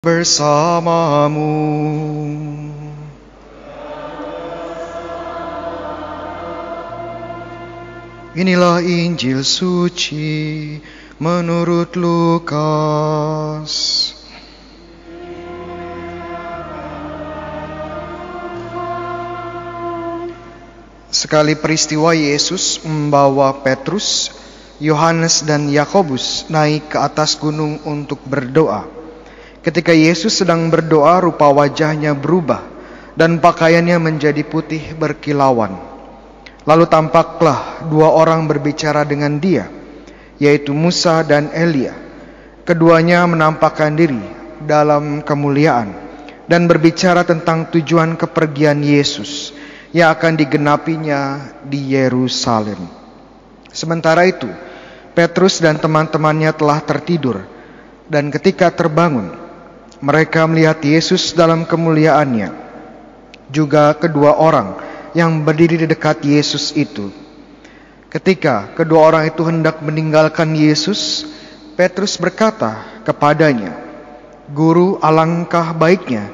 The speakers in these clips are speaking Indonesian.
bersamamu. Inilah Injil suci menurut Lukas. Sekali peristiwa Yesus membawa Petrus, Yohanes dan Yakobus naik ke atas gunung untuk berdoa. Ketika Yesus sedang berdoa, rupa wajahnya berubah dan pakaiannya menjadi putih berkilauan. Lalu tampaklah dua orang berbicara dengan dia, yaitu Musa dan Elia. Keduanya menampakkan diri dalam kemuliaan dan berbicara tentang tujuan kepergian Yesus yang akan digenapinya di Yerusalem. Sementara itu, Petrus dan teman-temannya telah tertidur, dan ketika terbangun, mereka melihat Yesus dalam kemuliaannya. Juga kedua orang yang berdiri di dekat Yesus itu. Ketika kedua orang itu hendak meninggalkan Yesus, Petrus berkata kepadanya, "Guru, alangkah baiknya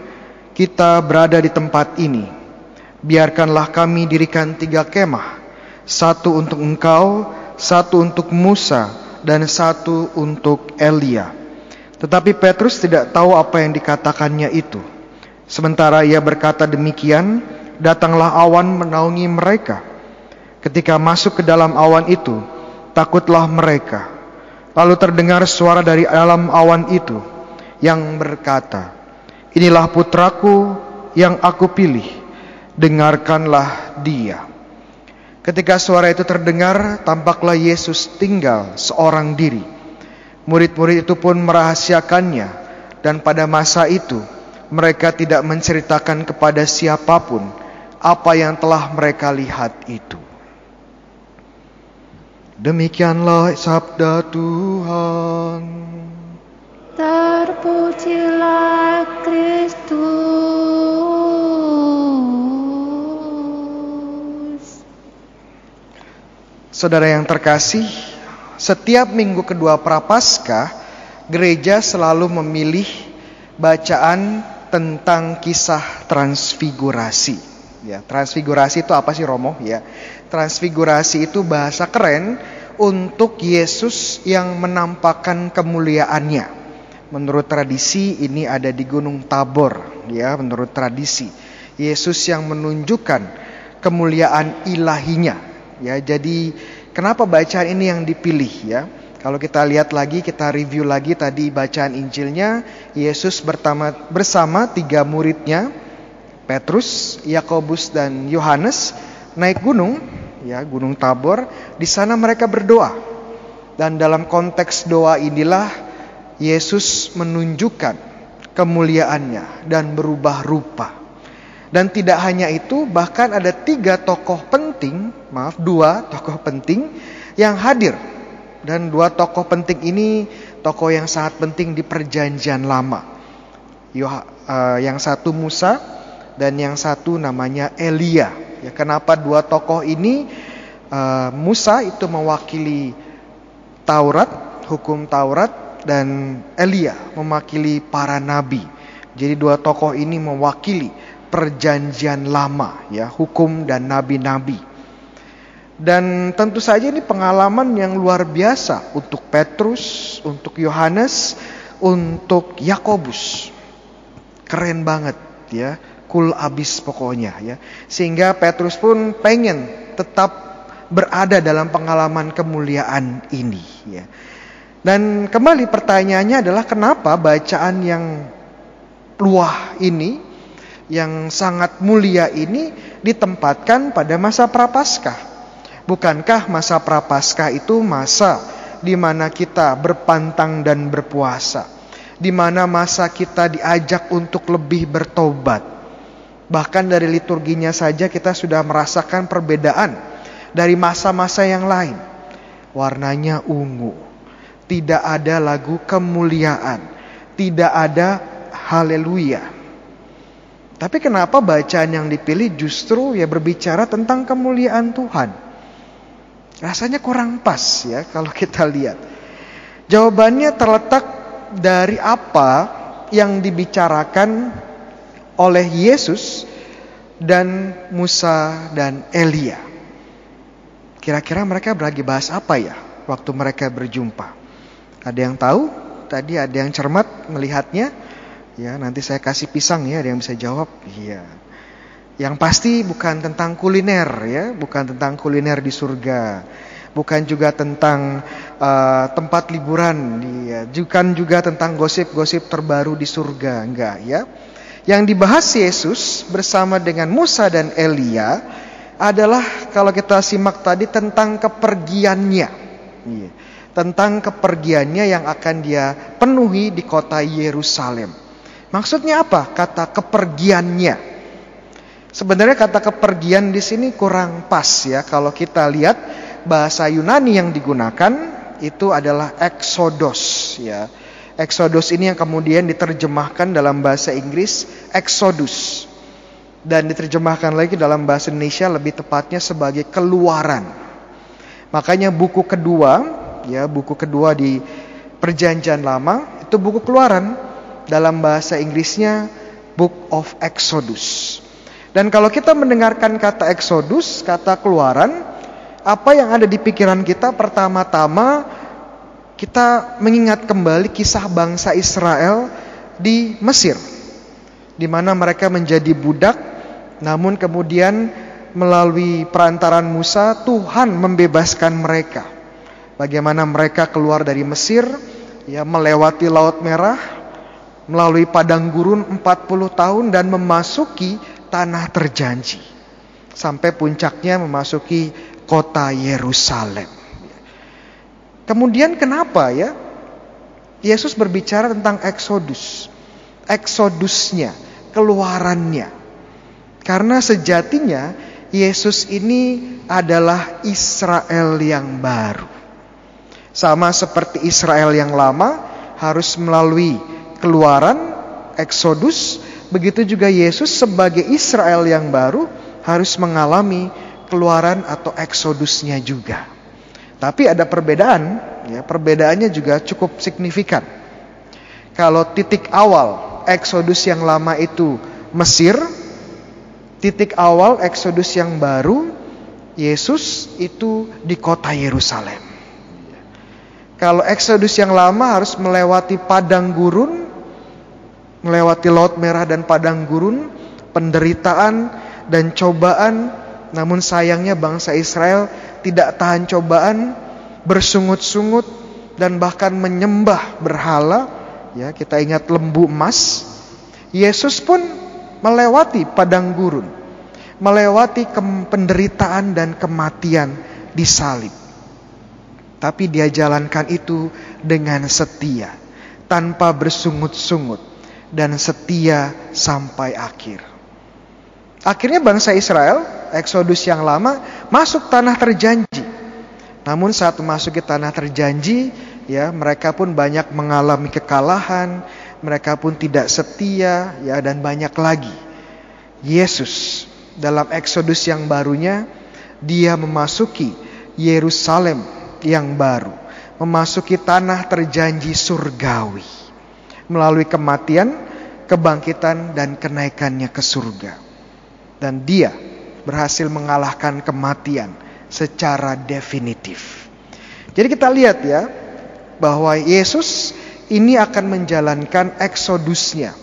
kita berada di tempat ini. Biarkanlah kami dirikan tiga kemah, satu untuk engkau, satu untuk Musa, dan satu untuk Elia." Tetapi Petrus tidak tahu apa yang dikatakannya itu. Sementara ia berkata demikian, datanglah awan menaungi mereka. Ketika masuk ke dalam awan itu, takutlah mereka. Lalu terdengar suara dari dalam awan itu yang berkata, Inilah putraku yang aku pilih, dengarkanlah dia. Ketika suara itu terdengar, tampaklah Yesus tinggal seorang diri. Murid-murid itu pun merahasiakannya, dan pada masa itu mereka tidak menceritakan kepada siapa pun apa yang telah mereka lihat itu. Demikianlah sabda Tuhan. Terpujilah Kristus. Saudara yang terkasih, setiap minggu kedua Prapaskah, gereja selalu memilih bacaan tentang kisah transfigurasi. Ya, transfigurasi itu apa sih Romo? Ya, transfigurasi itu bahasa keren untuk Yesus yang menampakkan kemuliaannya. Menurut tradisi ini ada di Gunung Tabor, ya, menurut tradisi. Yesus yang menunjukkan kemuliaan ilahinya. Ya, jadi kenapa bacaan ini yang dipilih ya? Kalau kita lihat lagi, kita review lagi tadi bacaan Injilnya, Yesus bersama, bersama tiga muridnya, Petrus, Yakobus dan Yohanes naik gunung, ya Gunung Tabor. Di sana mereka berdoa. Dan dalam konteks doa inilah Yesus menunjukkan kemuliaannya dan berubah rupa. Dan tidak hanya itu, bahkan ada tiga tokoh penting, maaf dua tokoh penting yang hadir. Dan dua tokoh penting ini tokoh yang sangat penting di perjanjian lama. Eh, yang satu Musa, dan yang satu namanya Elia. Ya, kenapa dua tokoh ini? Uh, Musa itu mewakili Taurat, hukum Taurat, dan Elia mewakili para nabi. Jadi dua tokoh ini mewakili perjanjian lama, ya hukum dan nabi-nabi. Dan tentu saja ini pengalaman yang luar biasa untuk Petrus, untuk Yohanes, untuk Yakobus. Keren banget ya cool abis pokoknya ya. Sehingga Petrus pun pengen tetap berada dalam pengalaman kemuliaan ini ya. Dan kembali pertanyaannya adalah kenapa bacaan yang luah ini yang sangat mulia ini ditempatkan pada masa prapaskah? Bukankah masa prapaskah itu masa di mana kita berpantang dan berpuasa? Di mana masa kita diajak untuk lebih bertobat? Bahkan dari liturginya saja kita sudah merasakan perbedaan dari masa-masa yang lain. Warnanya ungu. Tidak ada lagu kemuliaan. Tidak ada haleluya. Tapi kenapa bacaan yang dipilih justru ya berbicara tentang kemuliaan Tuhan? Rasanya kurang pas ya kalau kita lihat. Jawabannya terletak dari apa yang dibicarakan oleh Yesus dan Musa dan Elia. Kira-kira mereka berlagi bahas apa ya waktu mereka berjumpa? Ada yang tahu? Tadi ada yang cermat melihatnya? Ya, nanti saya kasih pisang ya, ada yang bisa jawab. Iya. Yang pasti bukan tentang kuliner ya, bukan tentang kuliner di surga. Bukan juga tentang uh, tempat liburan, ya. bukan juga tentang gosip-gosip terbaru di surga, enggak ya. Yang dibahas Yesus bersama dengan Musa dan Elia adalah kalau kita simak tadi tentang kepergiannya. Iya. Tentang kepergiannya yang akan dia penuhi di kota Yerusalem. Maksudnya apa? Kata kepergiannya. Sebenarnya kata kepergian di sini kurang pas ya kalau kita lihat bahasa Yunani yang digunakan itu adalah exodus ya. Exodus ini yang kemudian diterjemahkan dalam bahasa Inggris Exodus dan diterjemahkan lagi dalam bahasa Indonesia lebih tepatnya sebagai keluaran. Makanya buku kedua ya, buku kedua di Perjanjian Lama itu buku keluaran dalam bahasa Inggrisnya Book of Exodus. Dan kalau kita mendengarkan kata Exodus, kata keluaran, apa yang ada di pikiran kita pertama-tama kita mengingat kembali kisah bangsa Israel di Mesir. Di mana mereka menjadi budak, namun kemudian melalui perantaran Musa Tuhan membebaskan mereka. Bagaimana mereka keluar dari Mesir, ya melewati Laut Merah, melalui padang gurun 40 tahun dan memasuki tanah terjanji. Sampai puncaknya memasuki kota Yerusalem. Kemudian kenapa ya? Yesus berbicara tentang eksodus. Eksodusnya, keluarannya. Karena sejatinya Yesus ini adalah Israel yang baru. Sama seperti Israel yang lama harus melalui keluaran, eksodus, Begitu juga Yesus sebagai Israel yang baru harus mengalami keluaran atau eksodusnya juga. Tapi ada perbedaan, ya, perbedaannya juga cukup signifikan. Kalau titik awal eksodus yang lama itu Mesir, titik awal eksodus yang baru Yesus itu di kota Yerusalem. Kalau eksodus yang lama harus melewati padang gurun, melewati laut merah dan padang gurun, penderitaan dan cobaan, namun sayangnya bangsa Israel tidak tahan cobaan, bersungut-sungut dan bahkan menyembah berhala. Ya, kita ingat lembu emas. Yesus pun melewati padang gurun, melewati penderitaan dan kematian di salib. Tapi dia jalankan itu dengan setia, tanpa bersungut-sungut dan setia sampai akhir. Akhirnya bangsa Israel, Eksodus yang lama, masuk tanah terjanji. Namun saat memasuki tanah terjanji, ya mereka pun banyak mengalami kekalahan, mereka pun tidak setia, ya dan banyak lagi. Yesus dalam Eksodus yang barunya, dia memasuki Yerusalem yang baru, memasuki tanah terjanji surgawi melalui kematian, kebangkitan dan kenaikannya ke surga. Dan dia berhasil mengalahkan kematian secara definitif. Jadi kita lihat ya bahwa Yesus ini akan menjalankan eksodusnya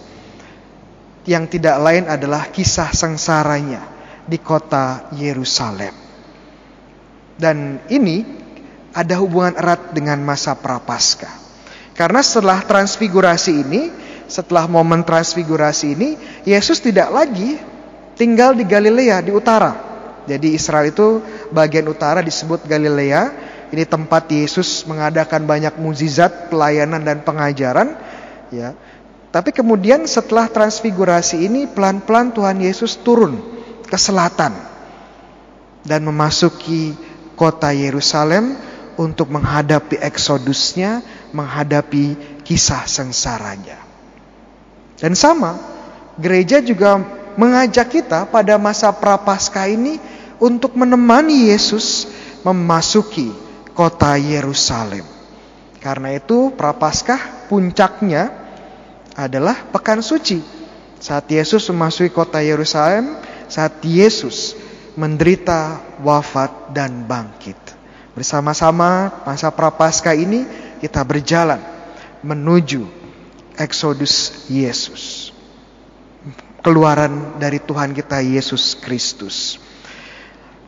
yang tidak lain adalah kisah sengsaranya di kota Yerusalem. Dan ini ada hubungan erat dengan masa prapaskah. Karena setelah transfigurasi ini, setelah momen transfigurasi ini, Yesus tidak lagi tinggal di Galilea di utara. Jadi Israel itu bagian utara disebut Galilea. Ini tempat Yesus mengadakan banyak mukjizat, pelayanan dan pengajaran, ya. Tapi kemudian setelah transfigurasi ini pelan-pelan Tuhan Yesus turun ke selatan dan memasuki kota Yerusalem untuk menghadapi eksodusnya, menghadapi kisah sengsaranya. Dan sama, gereja juga mengajak kita pada masa prapaskah ini untuk menemani Yesus memasuki kota Yerusalem. Karena itu prapaskah puncaknya adalah pekan suci. Saat Yesus memasuki kota Yerusalem, saat Yesus menderita, wafat dan bangkit. Bersama-sama masa prapaskah ini kita berjalan menuju Exodus Yesus. Keluaran dari Tuhan kita Yesus Kristus.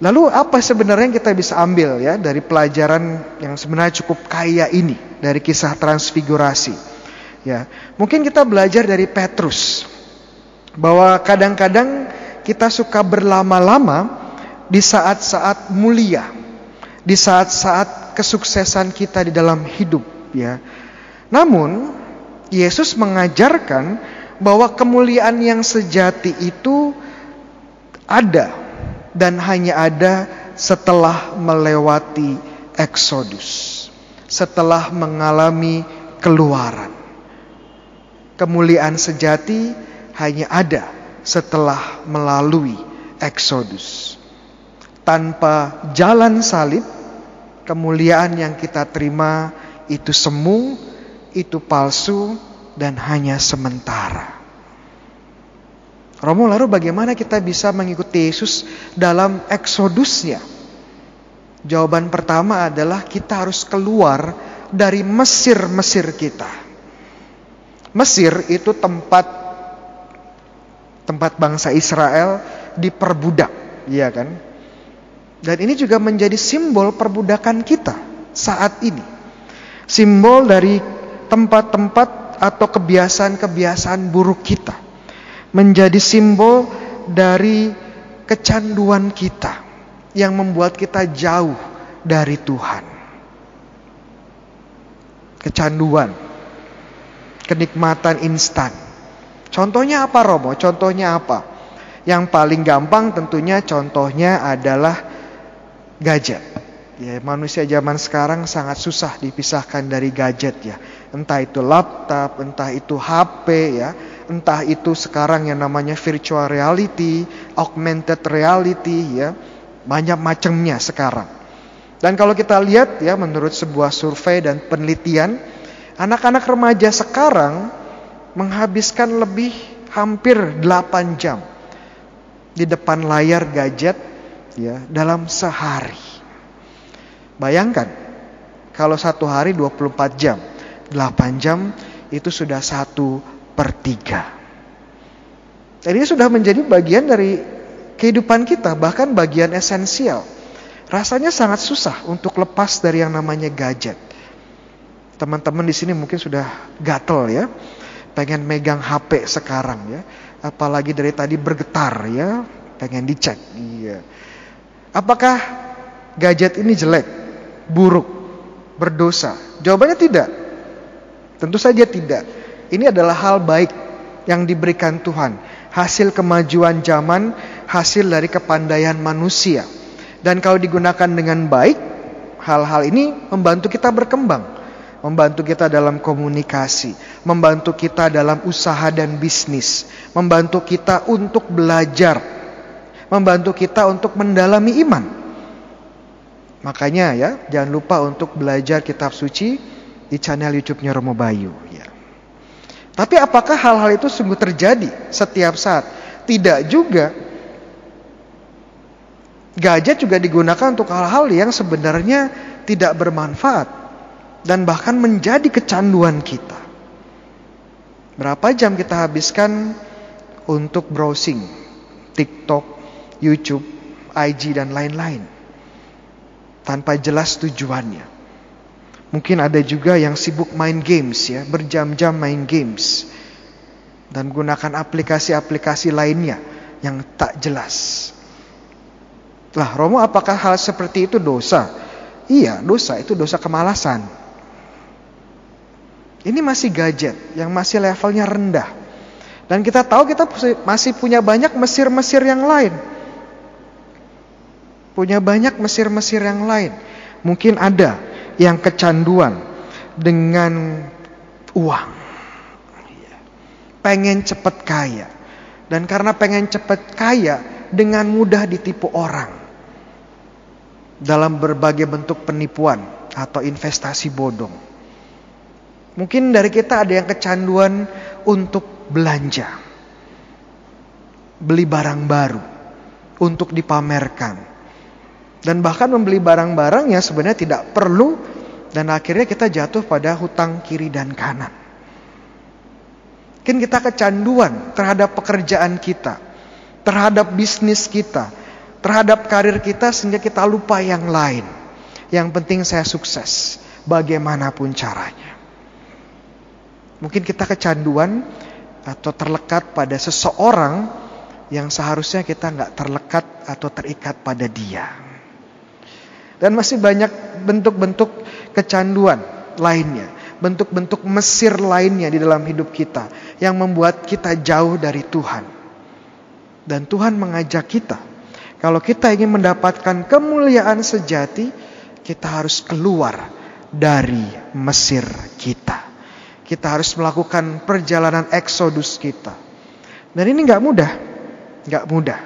Lalu apa sebenarnya yang kita bisa ambil ya dari pelajaran yang sebenarnya cukup kaya ini dari kisah transfigurasi? Ya, mungkin kita belajar dari Petrus bahwa kadang-kadang kita suka berlama-lama di saat-saat mulia, di saat-saat kesuksesan kita di dalam hidup ya. Namun Yesus mengajarkan bahwa kemuliaan yang sejati itu ada dan hanya ada setelah melewati eksodus, setelah mengalami keluaran. Kemuliaan sejati hanya ada setelah melalui eksodus. Tanpa jalan salib, kemuliaan yang kita terima itu semu, itu palsu, dan hanya sementara. Romo lalu bagaimana kita bisa mengikuti Yesus dalam eksodusnya? Jawaban pertama adalah kita harus keluar dari Mesir-Mesir kita. Mesir itu tempat tempat bangsa Israel diperbudak, ya kan? Dan ini juga menjadi simbol perbudakan kita saat ini. Simbol dari tempat-tempat atau kebiasaan-kebiasaan buruk kita menjadi simbol dari kecanduan kita yang membuat kita jauh dari Tuhan. Kecanduan, kenikmatan instan. Contohnya apa Romo? Contohnya apa? Yang paling gampang tentunya contohnya adalah gadget. Ya, manusia zaman sekarang sangat susah dipisahkan dari gadget ya. Entah itu laptop, entah itu HP ya entah itu sekarang yang namanya virtual reality, augmented reality ya, banyak macamnya sekarang. Dan kalau kita lihat ya menurut sebuah survei dan penelitian, anak-anak remaja sekarang menghabiskan lebih hampir 8 jam di depan layar gadget ya dalam sehari. Bayangkan kalau satu hari 24 jam, 8 jam itu sudah satu per tiga. Dan ini sudah menjadi bagian dari kehidupan kita, bahkan bagian esensial. Rasanya sangat susah untuk lepas dari yang namanya gadget. Teman-teman di sini mungkin sudah gatel ya, pengen megang HP sekarang ya, apalagi dari tadi bergetar ya, pengen dicek. Iya. Apakah gadget ini jelek, buruk, berdosa? Jawabannya tidak. Tentu saja tidak. Ini adalah hal baik yang diberikan Tuhan, hasil kemajuan zaman, hasil dari kepandaian manusia. Dan kalau digunakan dengan baik, hal-hal ini membantu kita berkembang, membantu kita dalam komunikasi, membantu kita dalam usaha dan bisnis, membantu kita untuk belajar, membantu kita untuk mendalami iman. Makanya ya, jangan lupa untuk belajar kitab suci di channel YouTube-nya Romo Bayu ya. Tapi apakah hal-hal itu sungguh terjadi setiap saat? Tidak juga. Gadget juga digunakan untuk hal-hal yang sebenarnya tidak bermanfaat dan bahkan menjadi kecanduan kita. Berapa jam kita habiskan untuk browsing TikTok, YouTube, IG dan lain-lain tanpa jelas tujuannya. Mungkin ada juga yang sibuk main games ya, berjam-jam main games. Dan gunakan aplikasi-aplikasi lainnya yang tak jelas. Lah, Romo apakah hal seperti itu dosa? Iya, dosa itu dosa kemalasan. Ini masih gadget yang masih levelnya rendah. Dan kita tahu kita masih punya banyak mesir-mesir yang lain. Punya banyak mesir-mesir yang lain. Mungkin ada yang kecanduan dengan uang. Pengen cepat kaya. Dan karena pengen cepat kaya, dengan mudah ditipu orang. Dalam berbagai bentuk penipuan atau investasi bodong. Mungkin dari kita ada yang kecanduan untuk belanja. Beli barang baru untuk dipamerkan. Dan bahkan membeli barang-barang yang sebenarnya tidak perlu dan akhirnya kita jatuh pada hutang kiri dan kanan. Mungkin kita kecanduan terhadap pekerjaan kita, terhadap bisnis kita, terhadap karir kita sehingga kita lupa yang lain. Yang penting saya sukses, bagaimanapun caranya. Mungkin kita kecanduan atau terlekat pada seseorang yang seharusnya kita nggak terlekat atau terikat pada dia. Dan masih banyak bentuk-bentuk kecanduan lainnya, bentuk-bentuk mesir lainnya di dalam hidup kita yang membuat kita jauh dari Tuhan. Dan Tuhan mengajak kita, kalau kita ingin mendapatkan kemuliaan sejati, kita harus keluar dari mesir kita. Kita harus melakukan perjalanan eksodus kita. Dan ini nggak mudah, nggak mudah.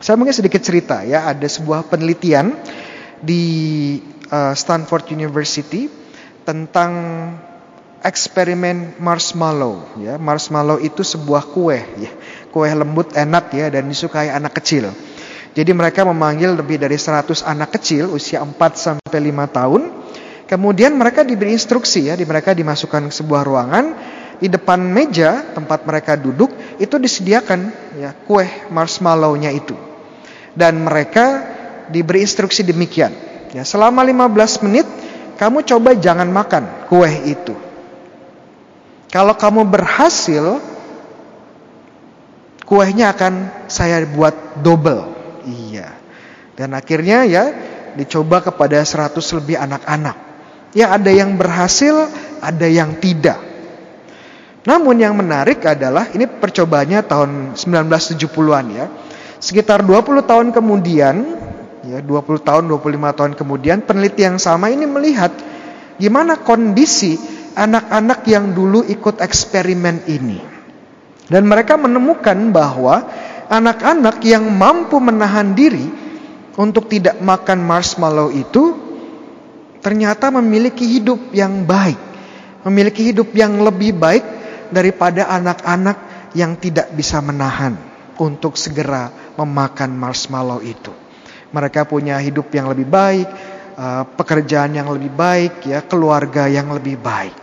Saya mungkin sedikit cerita ya, ada sebuah penelitian di uh, Stanford University tentang eksperimen marshmallow. Ya, marshmallow itu sebuah kue, ya, kue lembut enak ya dan disukai anak kecil. Jadi mereka memanggil lebih dari 100 anak kecil usia 4 sampai 5 tahun Kemudian mereka diberi instruksi ya, di mereka dimasukkan ke sebuah ruangan, di depan meja tempat mereka duduk itu disediakan ya kue marshmallow-nya itu. Dan mereka diberi instruksi demikian. Ya, selama 15 menit kamu coba jangan makan kue itu. Kalau kamu berhasil kuehnya akan saya buat double. Iya. Dan akhirnya ya dicoba kepada 100 lebih anak-anak. Ya ada yang berhasil, ada yang tidak. Namun yang menarik adalah ini percobaannya tahun 1970-an ya. Sekitar 20 tahun kemudian, ya 20 tahun, 25 tahun kemudian peneliti yang sama ini melihat gimana kondisi anak-anak yang dulu ikut eksperimen ini. Dan mereka menemukan bahwa anak-anak yang mampu menahan diri untuk tidak makan marshmallow itu ternyata memiliki hidup yang baik, memiliki hidup yang lebih baik daripada anak-anak yang tidak bisa menahan untuk segera memakan marshmallow itu. Mereka punya hidup yang lebih baik, eh, pekerjaan yang lebih baik, ya, keluarga yang lebih baik.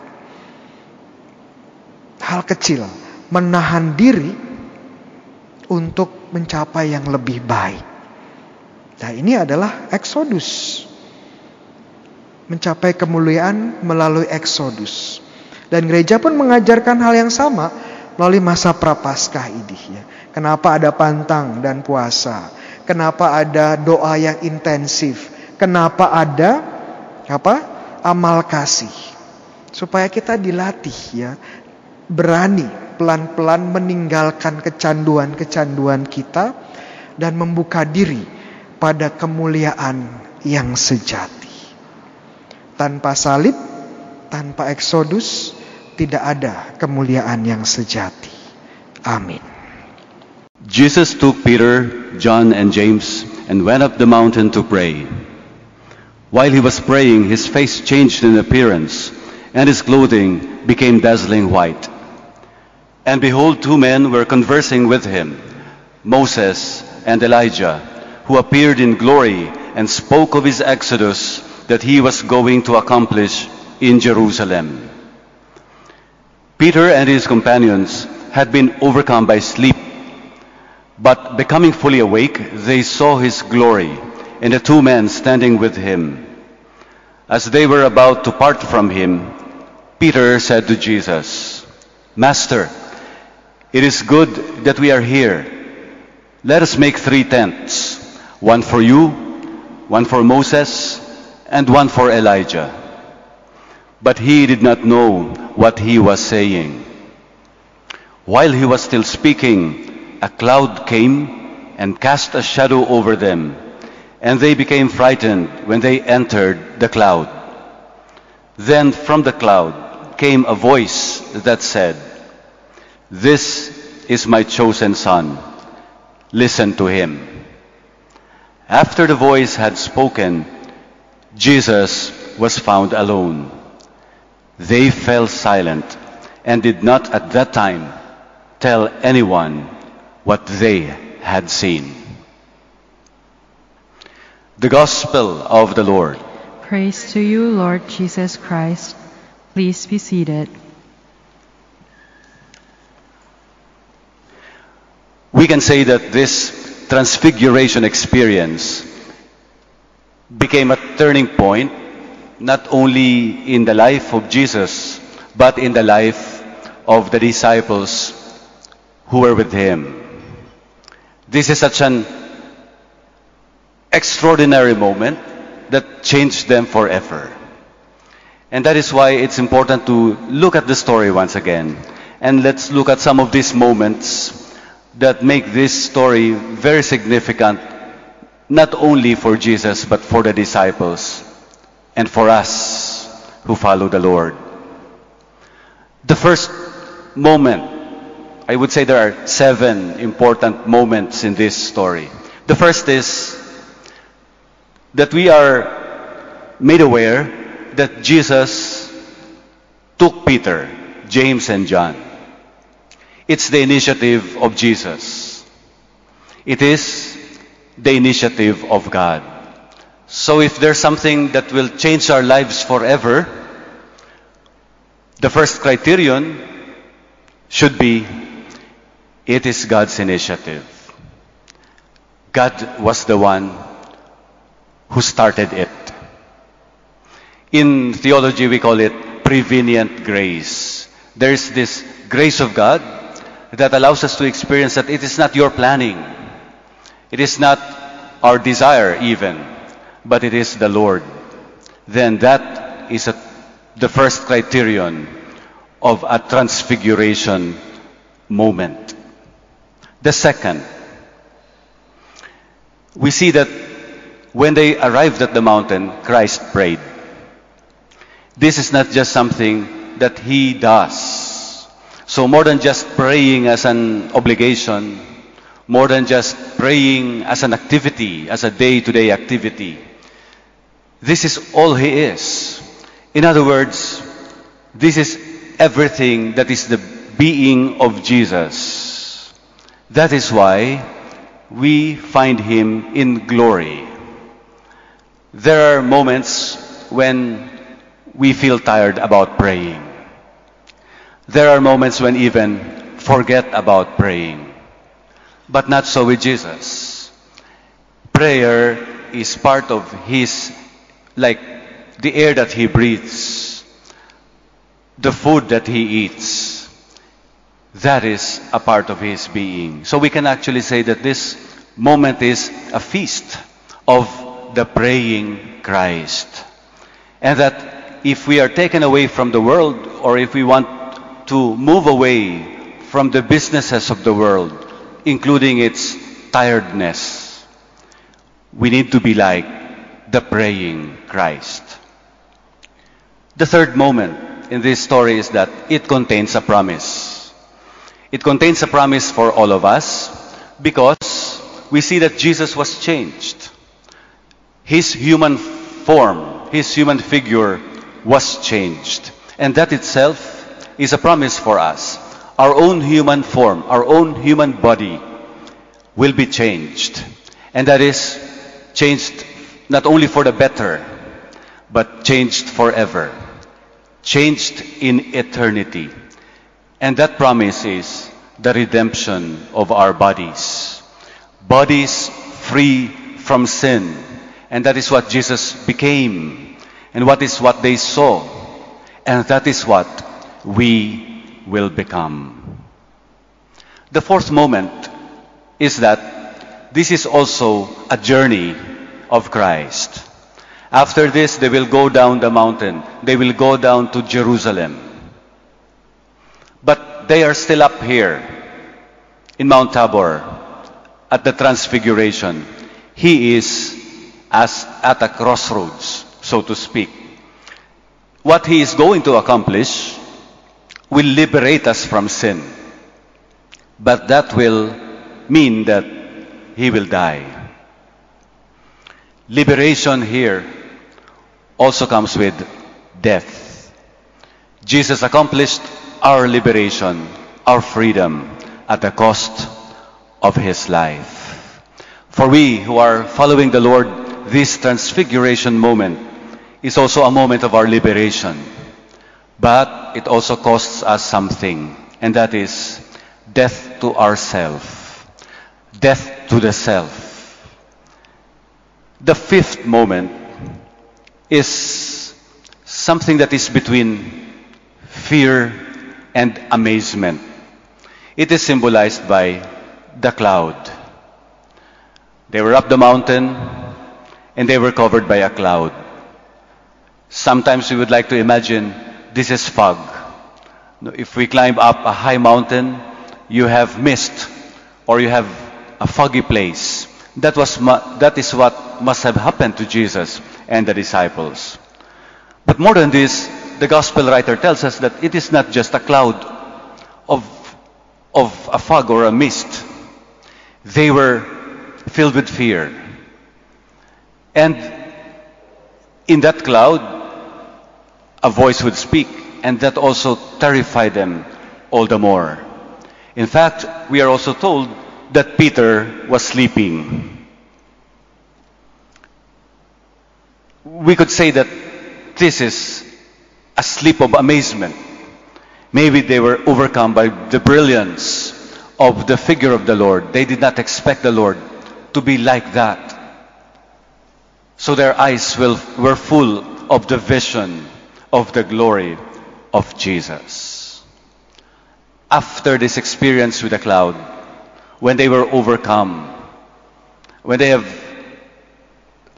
Hal kecil, menahan diri untuk mencapai yang lebih baik. Nah, ini adalah eksodus mencapai kemuliaan melalui eksodus. Dan gereja pun mengajarkan hal yang sama melalui masa prapaskah ini ya. Kenapa ada pantang dan puasa? Kenapa ada doa yang intensif? Kenapa ada apa? amal kasih? Supaya kita dilatih ya, berani pelan-pelan meninggalkan kecanduan-kecanduan kita dan membuka diri pada kemuliaan yang sejati. Tanpa salib, tanpa eksodus, tidak ada kemuliaan yang sejati. Amin. Jesus took Peter, John, and James and went up the mountain to pray. While he was praying, his face changed in appearance, and his clothing became dazzling white. And behold, two men were conversing with him, Moses and Elijah, who appeared in glory and spoke of his exodus that he was going to accomplish in Jerusalem. Peter and his companions had been overcome by sleep, but becoming fully awake, they saw his glory and the two men standing with him. As they were about to part from him, Peter said to Jesus, Master, it is good that we are here. Let us make three tents one for you, one for Moses, and one for Elijah. But he did not know what he was saying. While he was still speaking, a cloud came and cast a shadow over them, and they became frightened when they entered the cloud. Then from the cloud came a voice that said, This is my chosen son. Listen to him. After the voice had spoken, Jesus was found alone. They fell silent and did not at that time tell anyone what they had seen. The Gospel of the Lord. Praise to you, Lord Jesus Christ. Please be seated. We can say that this transfiguration experience became a turning point not only in the life of Jesus, but in the life of the disciples who were with him. This is such an extraordinary moment that changed them forever. And that is why it's important to look at the story once again. And let's look at some of these moments that make this story very significant, not only for Jesus, but for the disciples and for us who follow the Lord. The first moment, I would say there are seven important moments in this story. The first is that we are made aware that Jesus took Peter, James, and John. It's the initiative of Jesus. It is the initiative of God. So if there's something that will change our lives forever, the first criterion should be it is God's initiative. God was the one who started it. In theology, we call it prevenient grace. There's this grace of God that allows us to experience that it is not your planning. It is not our desire even, but it is the Lord. Then that is a, the first criterion of a transfiguration moment. The second, we see that when they arrived at the mountain, Christ prayed. This is not just something that he does. So more than just praying as an obligation, more than just praying as an activity, as a day-to-day activity, this is all he is. In other words, this is everything that is the being of Jesus. That is why we find him in glory. There are moments when we feel tired about praying. There are moments when even forget about praying. But not so with Jesus. Prayer is part of his, like the air that he breathes, the food that he eats. That is a part of his being. So we can actually say that this moment is a feast of the praying Christ. And that if we are taken away from the world, or if we want to move away from the businesses of the world, including its tiredness, we need to be like the praying Christ. The third moment in this story is that it contains a promise. It contains a promise for all of us because we see that Jesus was changed. His human form, his human figure was changed. And that itself is a promise for us. Our own human form, our own human body will be changed. And that is changed not only for the better, but changed forever. Changed in eternity. And that promise is the redemption of our bodies. Bodies free from sin. And that is what Jesus became. And what is what they saw. And that is what we will become. The fourth moment is that this is also a journey of Christ. After this, they will go down the mountain. They will go down to Jerusalem. But they are still up here in Mount Tabor at the Transfiguration. He is as at a crossroads, so to speak. What he is going to accomplish will liberate us from sin. But that will mean that he will die. Liberation here also comes with death. Jesus accomplished our liberation, our freedom at the cost of his life. For we who are following the Lord, this transfiguration moment is also a moment of our liberation. But it also costs us something, and that is death to ourself, death to the self. The fifth moment is something that is between fear and amazement. It is symbolized by the cloud. They were up the mountain and they were covered by a cloud. Sometimes we would like to imagine this is fog. If we climb up a high mountain, you have mist or you have a foggy place. That, was that is what must have happened to Jesus and the disciples. But more than this, the gospel writer tells us that it is not just a cloud of, of a fog or a mist. They were filled with fear. And in that cloud, a voice would speak, and that also terrified them all the more. In fact, we are also told that Peter was sleeping. We could say that this is a sleep of amazement. Maybe they were overcome by the brilliance of the figure of the Lord. They did not expect the Lord to be like that. So their eyes will, were full of the vision of the glory of Jesus. After this experience with the cloud, when they were overcome, when they have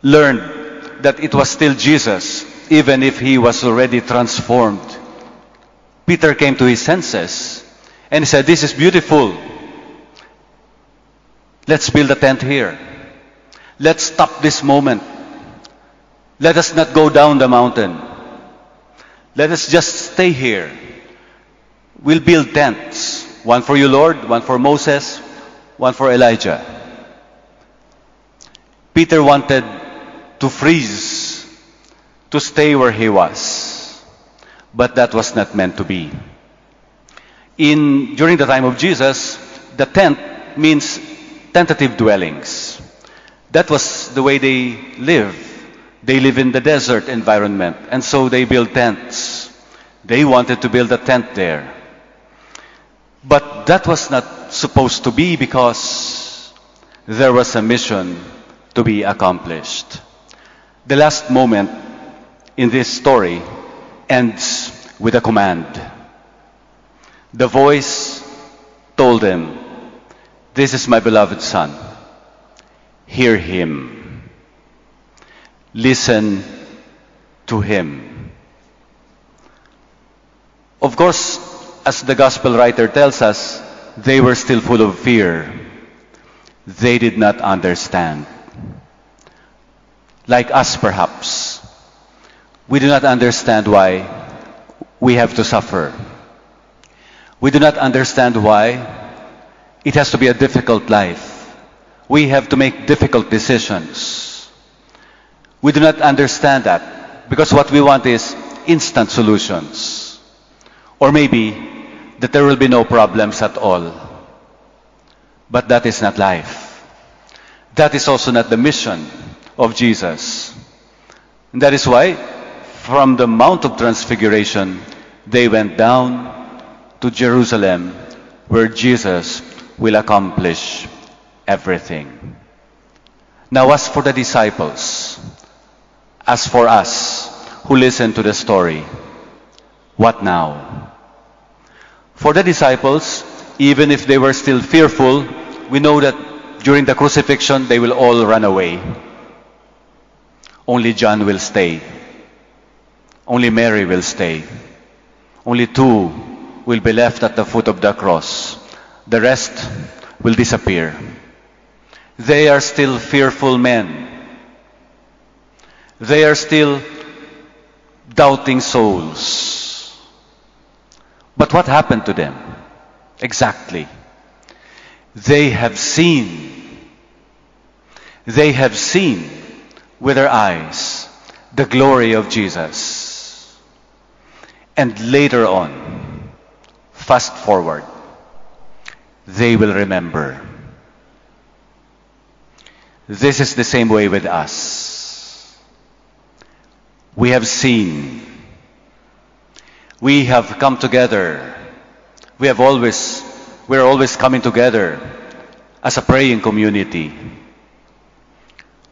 learned that it was still Jesus, even if he was already transformed, Peter came to his senses and he said, This is beautiful. Let's build a tent here. Let's stop this moment. Let us not go down the mountain. Let us just stay here. We'll build tents. One for you, Lord, one for Moses, one for Elijah. Peter wanted to freeze, to stay where he was. But that was not meant to be. In, during the time of Jesus, the tent means tentative dwellings. That was the way they lived. They live in the desert environment, and so they build tents. They wanted to build a tent there. But that was not supposed to be because there was a mission to be accomplished. The last moment in this story ends with a command. The voice told them, This is my beloved Son. Hear him. Listen to him. Of course, as the gospel writer tells us, they were still full of fear. They did not understand. Like us, perhaps. We do not understand why we have to suffer. We do not understand why it has to be a difficult life. We have to make difficult decisions. We do not understand that because what we want is instant solutions. Or maybe that there will be no problems at all. But that is not life. That is also not the mission of Jesus. And that is why from the Mount of Transfiguration, they went down to Jerusalem where Jesus will accomplish everything. Now, as for the disciples, as for us who listen to the story, what now? For the disciples, even if they were still fearful, we know that during the crucifixion they will all run away. Only John will stay. Only Mary will stay. Only two will be left at the foot of the cross. The rest will disappear. They are still fearful men. They are still doubting souls. But what happened to them? Exactly. They have seen. They have seen with their eyes the glory of Jesus. And later on, fast forward, they will remember. This is the same way with us. We have seen. We have come together. We have always, we're always coming together as a praying community.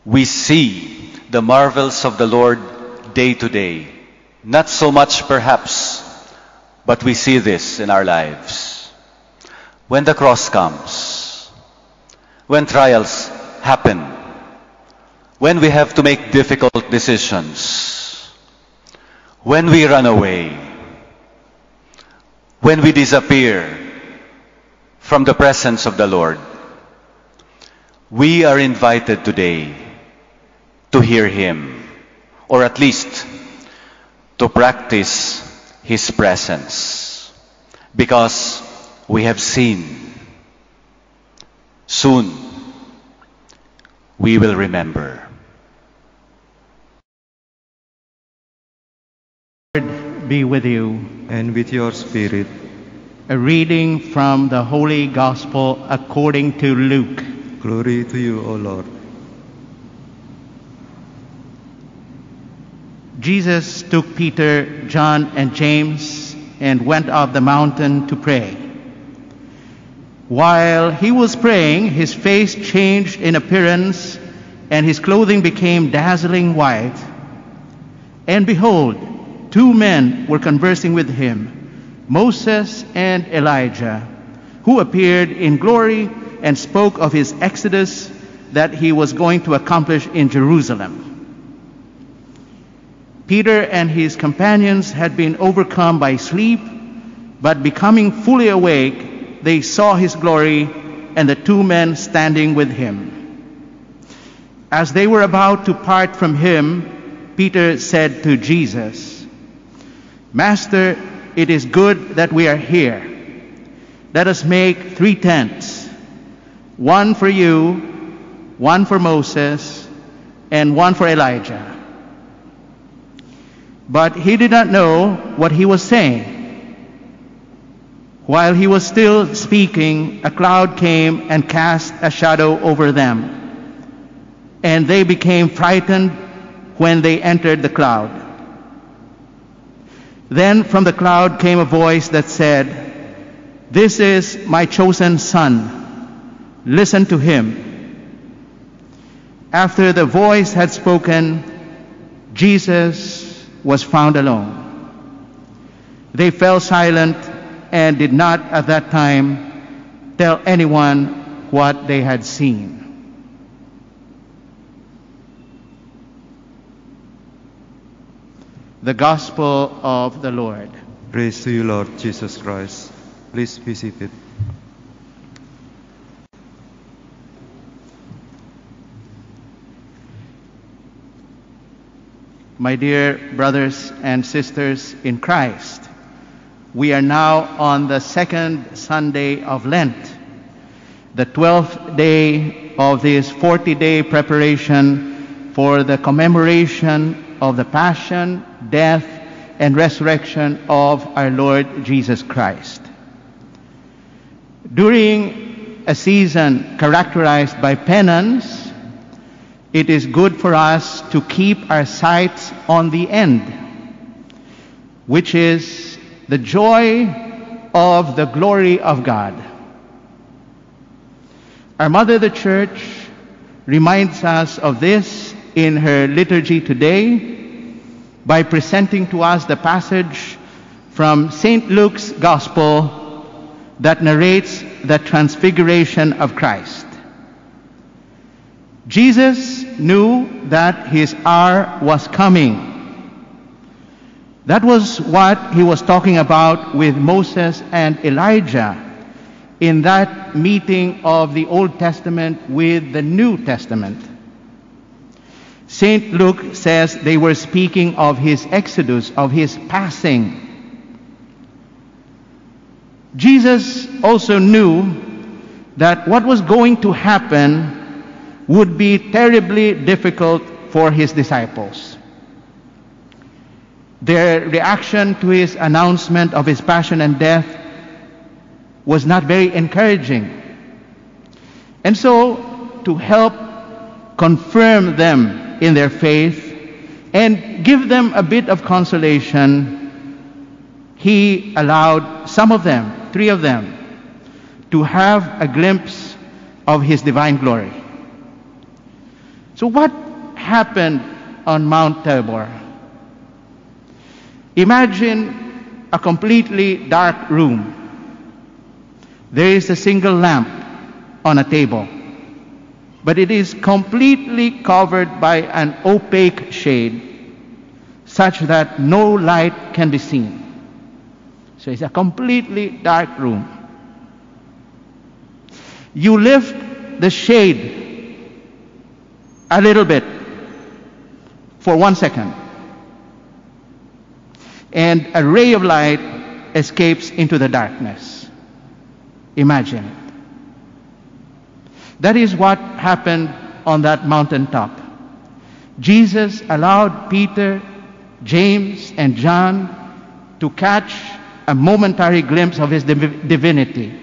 We see the marvels of the Lord day to day. Not so much perhaps, but we see this in our lives. When the cross comes, when trials happen, when we have to make difficult decisions, when we run away, when we disappear from the presence of the Lord, we are invited today to hear Him, or at least to practice His presence, because we have seen. Soon, we will remember. be with you. and with your spirit. A reading from the Holy Gospel according to Luke. Glory to you, O Lord. Jesus took Peter, John, and James and went up the mountain to pray. While he was praying, his face changed in appearance and his clothing became dazzling white. And behold, two men were conversing with him, Moses and Elijah, who appeared in glory and spoke of his exodus that he was going to accomplish in Jerusalem. Peter and his companions had been overcome by sleep, but becoming fully awake, they saw his glory and the two men standing with him. As they were about to part from him, Peter said to Jesus, Master, it is good that we are here. Let us make three tents one for you, one for Moses, and one for Elijah. But he did not know what he was saying. While he was still speaking, a cloud came and cast a shadow over them. And they became frightened when they entered the cloud. Then from the cloud came a voice that said, This is my chosen son. Listen to him. After the voice had spoken, Jesus was found alone. They fell silent and did not at that time tell anyone what they had seen. The Gospel of the Lord. Praise to you, Lord Jesus Christ. Please be seated. My dear brothers and sisters in Christ, we are now on the second Sunday of Lent, the 12th day of this 40 day preparation for the commemoration of the Passion, Death, and Resurrection of our Lord Jesus Christ. During a season characterized by penance, it is good for us to keep our sights on the end, which is the joy of the glory of God. Our Mother, the Church, reminds us of this in her liturgy today by presenting to us the passage from St. Luke's Gospel that narrates the transfiguration of Christ. Jesus knew that his hour was coming. That was what he was talking about with Moses and Elijah in that meeting of the Old Testament with the New Testament. St. Luke says they were speaking of his exodus, of his passing. Jesus also knew that what was going to happen would be terribly difficult for his disciples. Their reaction to his announcement of his passion and death was not very encouraging. And so, to help confirm them in their faith and give them a bit of consolation, he allowed some of them, three of them, to have a glimpse of his divine glory. So, what happened on Mount Tabor? Imagine a completely dark room. There is a single lamp on a table, but it is completely covered by an opaque shade such that no light can be seen. So it's a completely dark room. You lift the shade a little bit for one second and a ray of light escapes into the darkness. Imagine it. That is what happened on that mountaintop. Jesus allowed Peter, James, and John to catch a momentary glimpse of his div- divinity.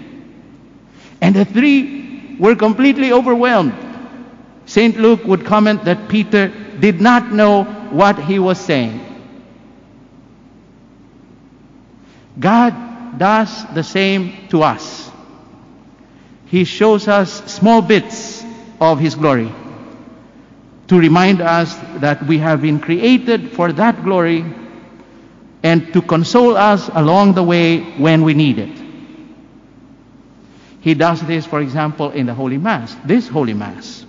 And the three were completely overwhelmed. St. Luke would comment that Peter did not know what he was saying. God does the same to us. He shows us small bits of His glory to remind us that we have been created for that glory and to console us along the way when we need it. He does this, for example, in the Holy Mass, this Holy Mass,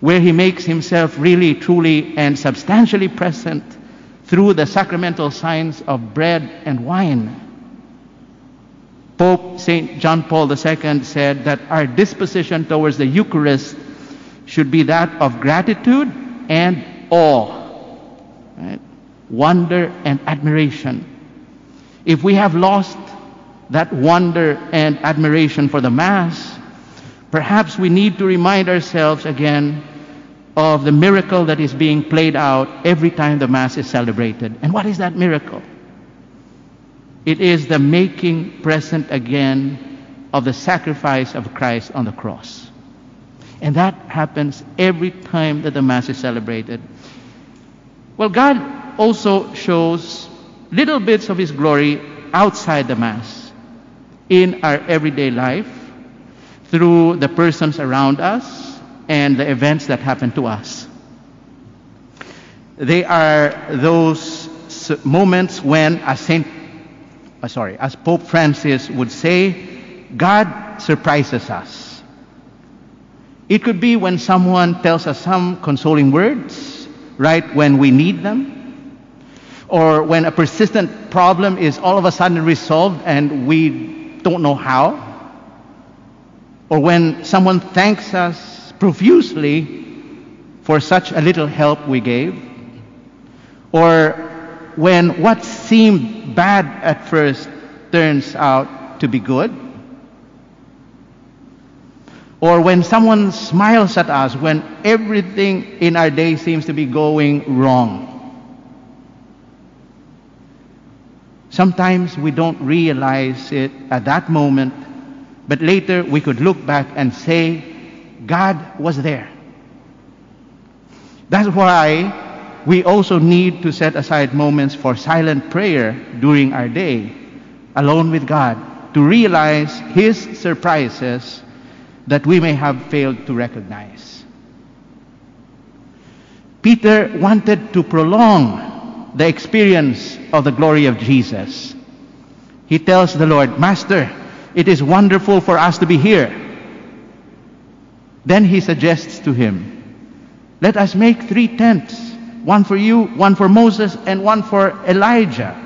where He makes Himself really, truly, and substantially present through the sacramental signs of bread and wine. Pope St. John Paul II said that our disposition towards the Eucharist should be that of gratitude and awe, right? wonder and admiration. If we have lost that wonder and admiration for the Mass, perhaps we need to remind ourselves again of the miracle that is being played out every time the Mass is celebrated. And what is that miracle? It is the making present again of the sacrifice of Christ on the cross. And that happens every time that the Mass is celebrated. Well, God also shows little bits of His glory outside the Mass in our everyday life through the persons around us and the events that happen to us. They are those moments when, as St uh, sorry, as Pope Francis would say, God surprises us. It could be when someone tells us some consoling words, right when we need them, or when a persistent problem is all of a sudden resolved and we don't know how, or when someone thanks us profusely for such a little help we gave, or when what seemed bad at first turns out to be good. Or when someone smiles at us when everything in our day seems to be going wrong. Sometimes we don't realize it at that moment, but later we could look back and say, God was there. That's why we also need to set aside moments for silent prayer during our day, alone with God, to realize His surprises that we may have failed to recognize. Peter wanted to prolong the experience of the glory of Jesus. He tells the Lord, Master, it is wonderful for us to be here. Then he suggests to him, Let us make three tents one for you, one for Moses, and one for Elijah.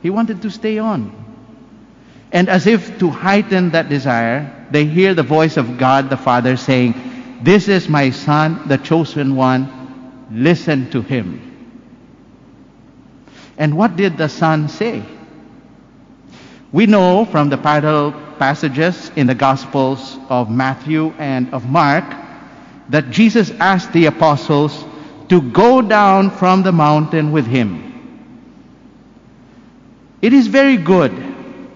He wanted to stay on. And as if to heighten that desire, they hear the voice of God the Father saying, This is my Son, the chosen one. Listen to him. And what did the Son say? We know from the parallel passages in the Gospels of Matthew and of Mark that Jesus asked the apostles to go down from the mountain with him. It is very good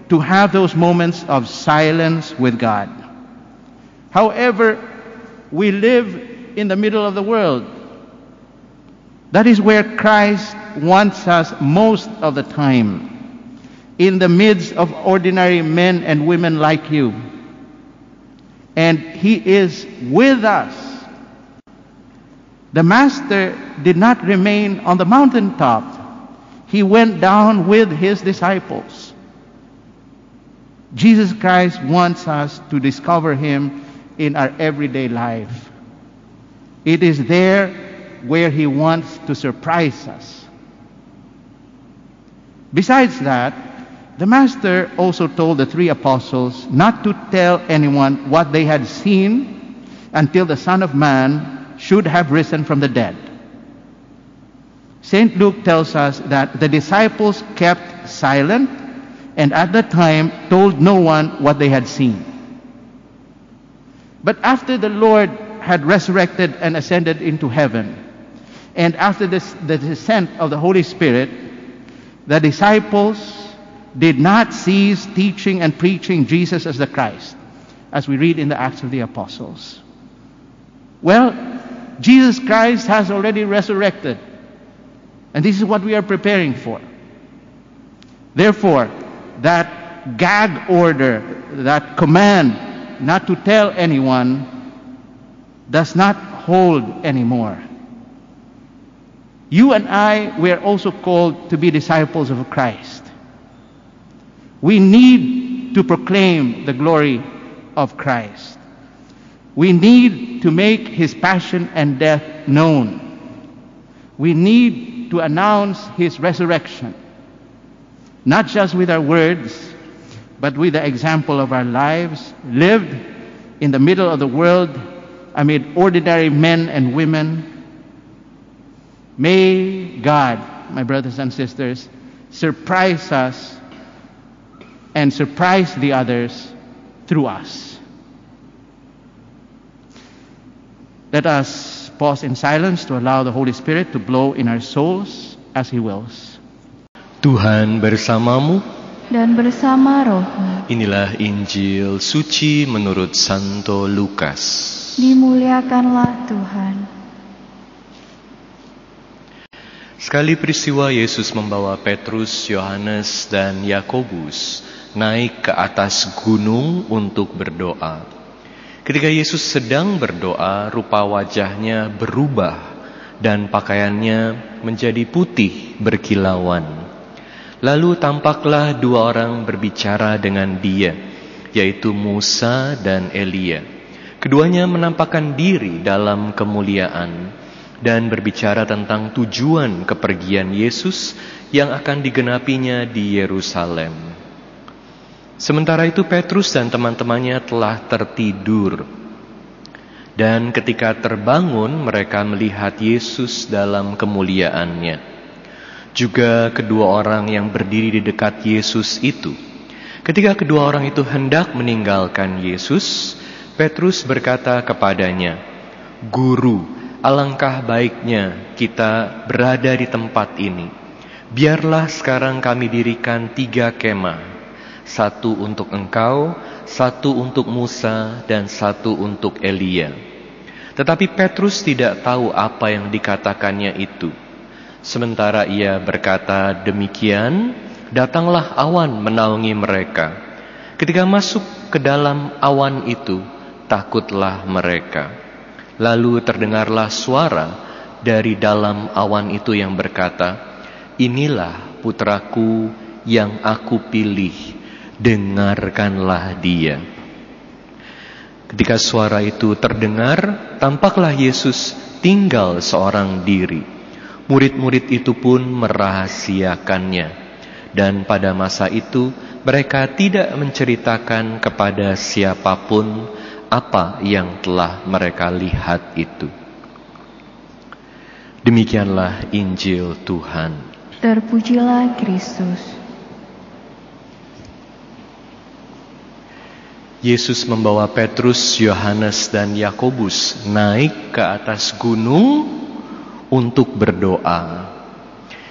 to have those moments of silence with God. However, we live in the middle of the world. That is where Christ wants us most of the time, in the midst of ordinary men and women like you. And He is with us. The Master did not remain on the mountaintop, He went down with His disciples. Jesus Christ wants us to discover Him in our everyday life. It is there where He wants to surprise us. Besides that, the Master also told the three apostles not to tell anyone what they had seen until the Son of Man should have risen from the dead. St. Luke tells us that the disciples kept silent and at that time told no one what they had seen. But after the Lord had resurrected and ascended into heaven, and after this, the descent of the Holy Spirit, the disciples did not cease teaching and preaching Jesus as the Christ, as we read in the Acts of the Apostles. Well, Jesus Christ has already resurrected, and this is what we are preparing for. Therefore, that gag order, that command not to tell anyone, does not hold anymore. You and I were also called to be disciples of Christ. We need to proclaim the glory of Christ. We need to make his passion and death known. We need to announce his resurrection, not just with our words, but with the example of our lives lived in the middle of the world amid ordinary men and women May God, my brothers and sisters, surprise us and surprise the others through us. Let us pause in silence to allow the Holy Spirit to blow in our souls as He wills. Tuhan bersamamu. dan bersama rohmu. Inilah Injil suci menurut Santo Lukas. Dimuliakanlah Tuhan. Sekali peristiwa Yesus membawa Petrus, Yohanes, dan Yakobus naik ke atas gunung untuk berdoa. Ketika Yesus sedang berdoa, rupa wajahnya berubah dan pakaiannya menjadi putih berkilauan. Lalu tampaklah dua orang berbicara dengan dia, yaitu Musa dan Elia. Keduanya menampakkan diri dalam kemuliaan dan berbicara tentang tujuan kepergian Yesus yang akan digenapinya di Yerusalem. Sementara itu Petrus dan teman-temannya telah tertidur. Dan ketika terbangun mereka melihat Yesus dalam kemuliaannya. Juga kedua orang yang berdiri di dekat Yesus itu. Ketika kedua orang itu hendak meninggalkan Yesus, Petrus berkata kepadanya, "Guru, alangkah baiknya kita berada di tempat ini. Biarlah sekarang kami dirikan tiga kemah. Satu untuk engkau, satu untuk Musa, dan satu untuk Elia. Tetapi Petrus tidak tahu apa yang dikatakannya itu. Sementara ia berkata demikian, datanglah awan menaungi mereka. Ketika masuk ke dalam awan itu, takutlah mereka. Lalu terdengarlah suara dari dalam awan itu yang berkata, "Inilah putraku yang aku pilih, dengarkanlah dia." Ketika suara itu terdengar, tampaklah Yesus tinggal seorang diri. Murid-murid itu pun merahasiakannya, dan pada masa itu mereka tidak menceritakan kepada siapa pun apa yang telah mereka lihat itu. Demikianlah Injil Tuhan. Terpujilah Kristus. Yesus membawa Petrus, Yohanes, dan Yakobus naik ke atas gunung untuk berdoa.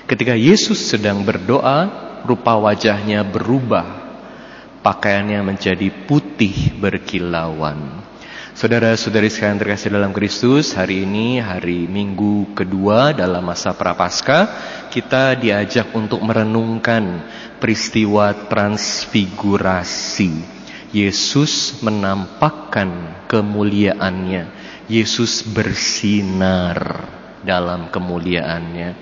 Ketika Yesus sedang berdoa, rupa wajahnya berubah, pakaiannya menjadi putih berkilauan. Saudara-saudari sekalian terkasih dalam Kristus, hari ini hari Minggu kedua dalam masa Prapaskah, kita diajak untuk merenungkan peristiwa transfigurasi. Yesus menampakkan kemuliaannya. Yesus bersinar dalam kemuliaannya.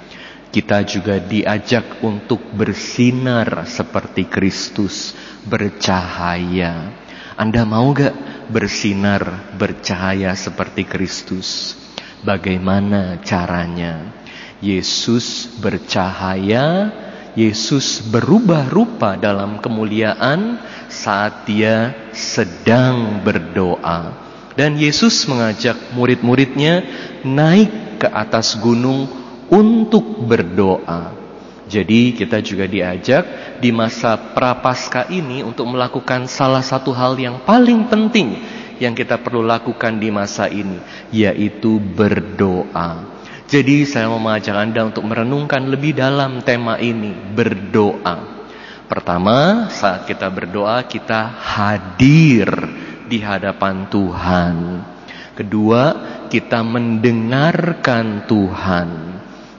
Kita juga diajak untuk bersinar seperti Kristus, bercahaya. Anda mau gak bersinar, bercahaya seperti Kristus? Bagaimana caranya? Yesus bercahaya, Yesus berubah rupa dalam kemuliaan saat dia sedang berdoa. Dan Yesus mengajak murid-muridnya naik ke atas gunung untuk berdoa. Jadi kita juga diajak di masa prapaskah ini untuk melakukan salah satu hal yang paling penting yang kita perlu lakukan di masa ini, yaitu berdoa. Jadi saya mau mengajak Anda untuk merenungkan lebih dalam tema ini, berdoa. Pertama, saat kita berdoa kita hadir di hadapan Tuhan. Kedua, kita mendengarkan Tuhan.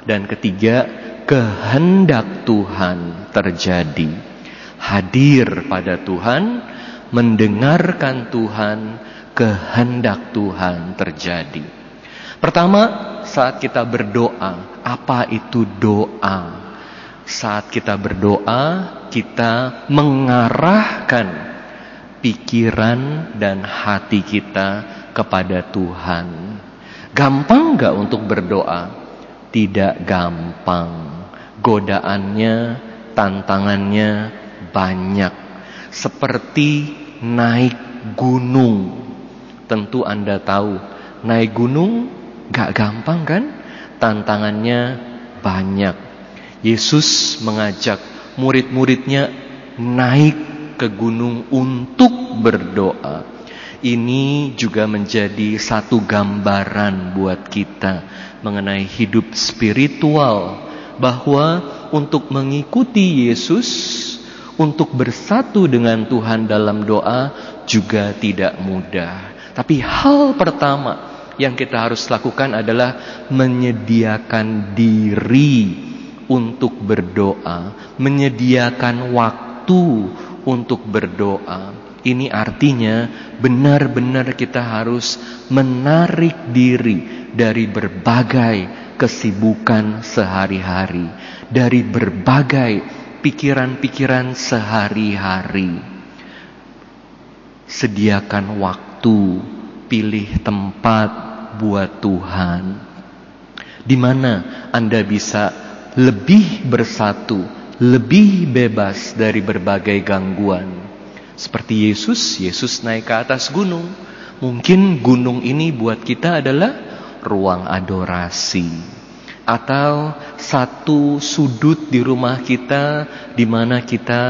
Dan ketiga, kehendak Tuhan terjadi. Hadir pada Tuhan, mendengarkan Tuhan, kehendak Tuhan terjadi. Pertama, saat kita berdoa, apa itu doa? Saat kita berdoa, kita mengarahkan pikiran dan hati kita kepada Tuhan. Gampang gak untuk berdoa? Tidak gampang godaannya, tantangannya banyak. Seperti naik gunung. Tentu Anda tahu, naik gunung gak gampang kan? Tantangannya banyak. Yesus mengajak murid-muridnya naik ke gunung untuk berdoa. Ini juga menjadi satu gambaran buat kita mengenai hidup spiritual bahwa untuk mengikuti Yesus, untuk bersatu dengan Tuhan dalam doa juga tidak mudah. Tapi hal pertama yang kita harus lakukan adalah menyediakan diri untuk berdoa, menyediakan waktu untuk berdoa. Ini artinya benar-benar kita harus menarik diri dari berbagai kesibukan sehari-hari, dari berbagai pikiran-pikiran sehari-hari. Sediakan waktu, pilih tempat buat Tuhan. Di mana Anda bisa lebih bersatu, lebih bebas dari berbagai gangguan. Seperti Yesus, Yesus naik ke atas gunung. Mungkin gunung ini buat kita adalah ruang adorasi atau satu sudut di rumah kita di mana kita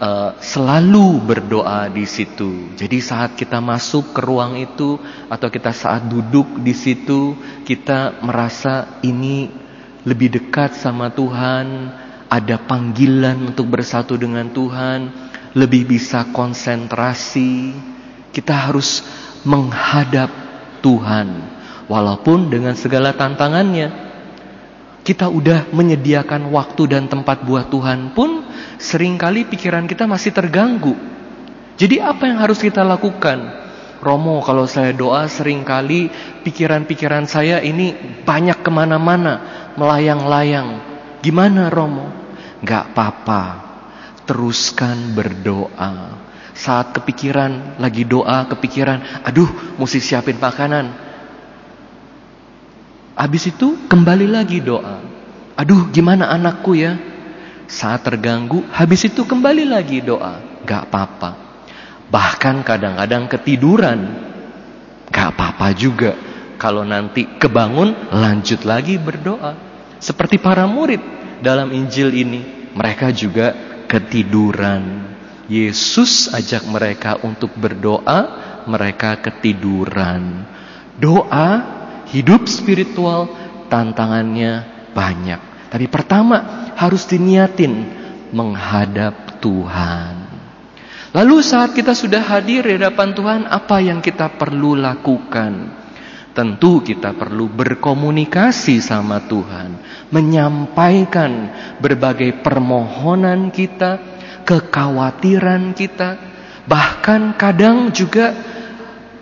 uh, selalu berdoa di situ. Jadi saat kita masuk ke ruang itu atau kita saat duduk di situ kita merasa ini lebih dekat sama Tuhan, ada panggilan untuk bersatu dengan Tuhan, lebih bisa konsentrasi. Kita harus menghadap Tuhan Walaupun dengan segala tantangannya, kita udah menyediakan waktu dan tempat buat Tuhan pun sering kali pikiran kita masih terganggu. Jadi apa yang harus kita lakukan? Romo kalau saya doa sering kali pikiran-pikiran saya ini banyak ke mana-mana, melayang-layang. Gimana Romo? Gak apa-apa, teruskan berdoa. Saat kepikiran, lagi doa, kepikiran, aduh mesti siapin makanan. Habis itu kembali lagi doa. Aduh gimana anakku ya? Saat terganggu, habis itu kembali lagi doa. Gak apa-apa. Bahkan kadang-kadang ketiduran. Gak apa-apa juga. Kalau nanti kebangun, lanjut lagi berdoa. Seperti para murid dalam Injil ini. Mereka juga ketiduran. Yesus ajak mereka untuk berdoa, mereka ketiduran. Doa hidup spiritual tantangannya banyak. Tapi pertama harus diniatin menghadap Tuhan. Lalu saat kita sudah hadir di hadapan Tuhan, apa yang kita perlu lakukan? Tentu kita perlu berkomunikasi sama Tuhan, menyampaikan berbagai permohonan kita, kekhawatiran kita, bahkan kadang juga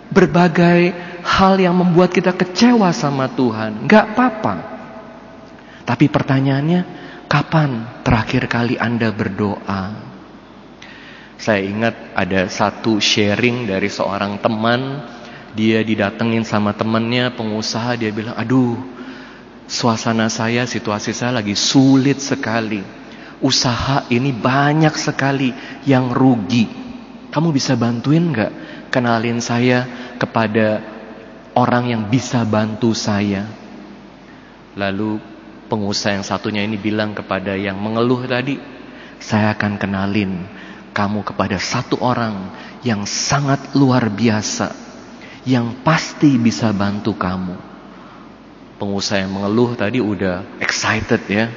berbagai hal yang membuat kita kecewa sama Tuhan. Gak apa-apa. Tapi pertanyaannya, kapan terakhir kali Anda berdoa? Saya ingat ada satu sharing dari seorang teman dia didatengin sama temennya pengusaha dia bilang aduh suasana saya situasi saya lagi sulit sekali. Usaha ini banyak sekali yang rugi. Kamu bisa bantuin nggak kenalin saya kepada orang yang bisa bantu saya? Lalu pengusaha yang satunya ini bilang kepada yang mengeluh tadi saya akan kenalin kamu kepada satu orang yang sangat luar biasa yang pasti bisa bantu kamu. Pengusaha yang mengeluh tadi udah excited ya.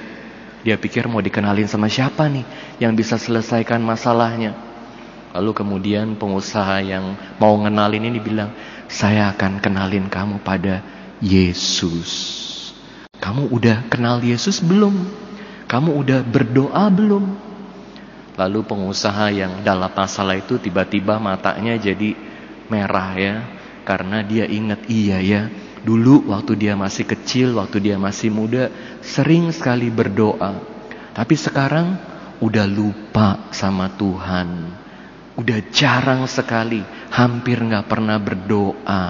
Dia pikir mau dikenalin sama siapa nih yang bisa selesaikan masalahnya. Lalu kemudian pengusaha yang mau ngenalin ini bilang, saya akan kenalin kamu pada Yesus. Kamu udah kenal Yesus belum? Kamu udah berdoa belum? Lalu pengusaha yang dalam masalah itu tiba-tiba matanya jadi merah ya karena dia ingat iya ya dulu waktu dia masih kecil waktu dia masih muda sering sekali berdoa. Tapi sekarang udah lupa sama Tuhan. Udah jarang sekali hampir nggak pernah berdoa.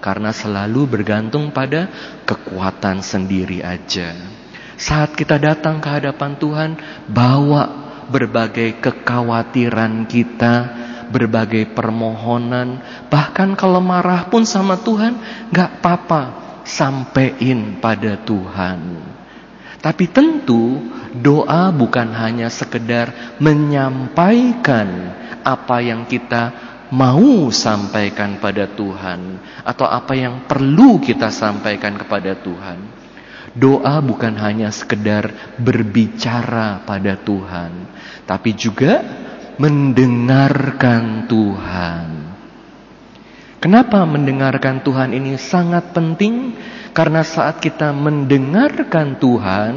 Karena selalu bergantung pada kekuatan sendiri aja. Saat kita datang ke hadapan Tuhan bawa berbagai kekhawatiran kita berbagai permohonan, bahkan kalau marah pun sama Tuhan, gak apa-apa, sampein pada Tuhan. Tapi tentu doa bukan hanya sekedar menyampaikan apa yang kita mau sampaikan pada Tuhan atau apa yang perlu kita sampaikan kepada Tuhan. Doa bukan hanya sekedar berbicara pada Tuhan, tapi juga mendengarkan Tuhan. Kenapa mendengarkan Tuhan ini sangat penting? Karena saat kita mendengarkan Tuhan,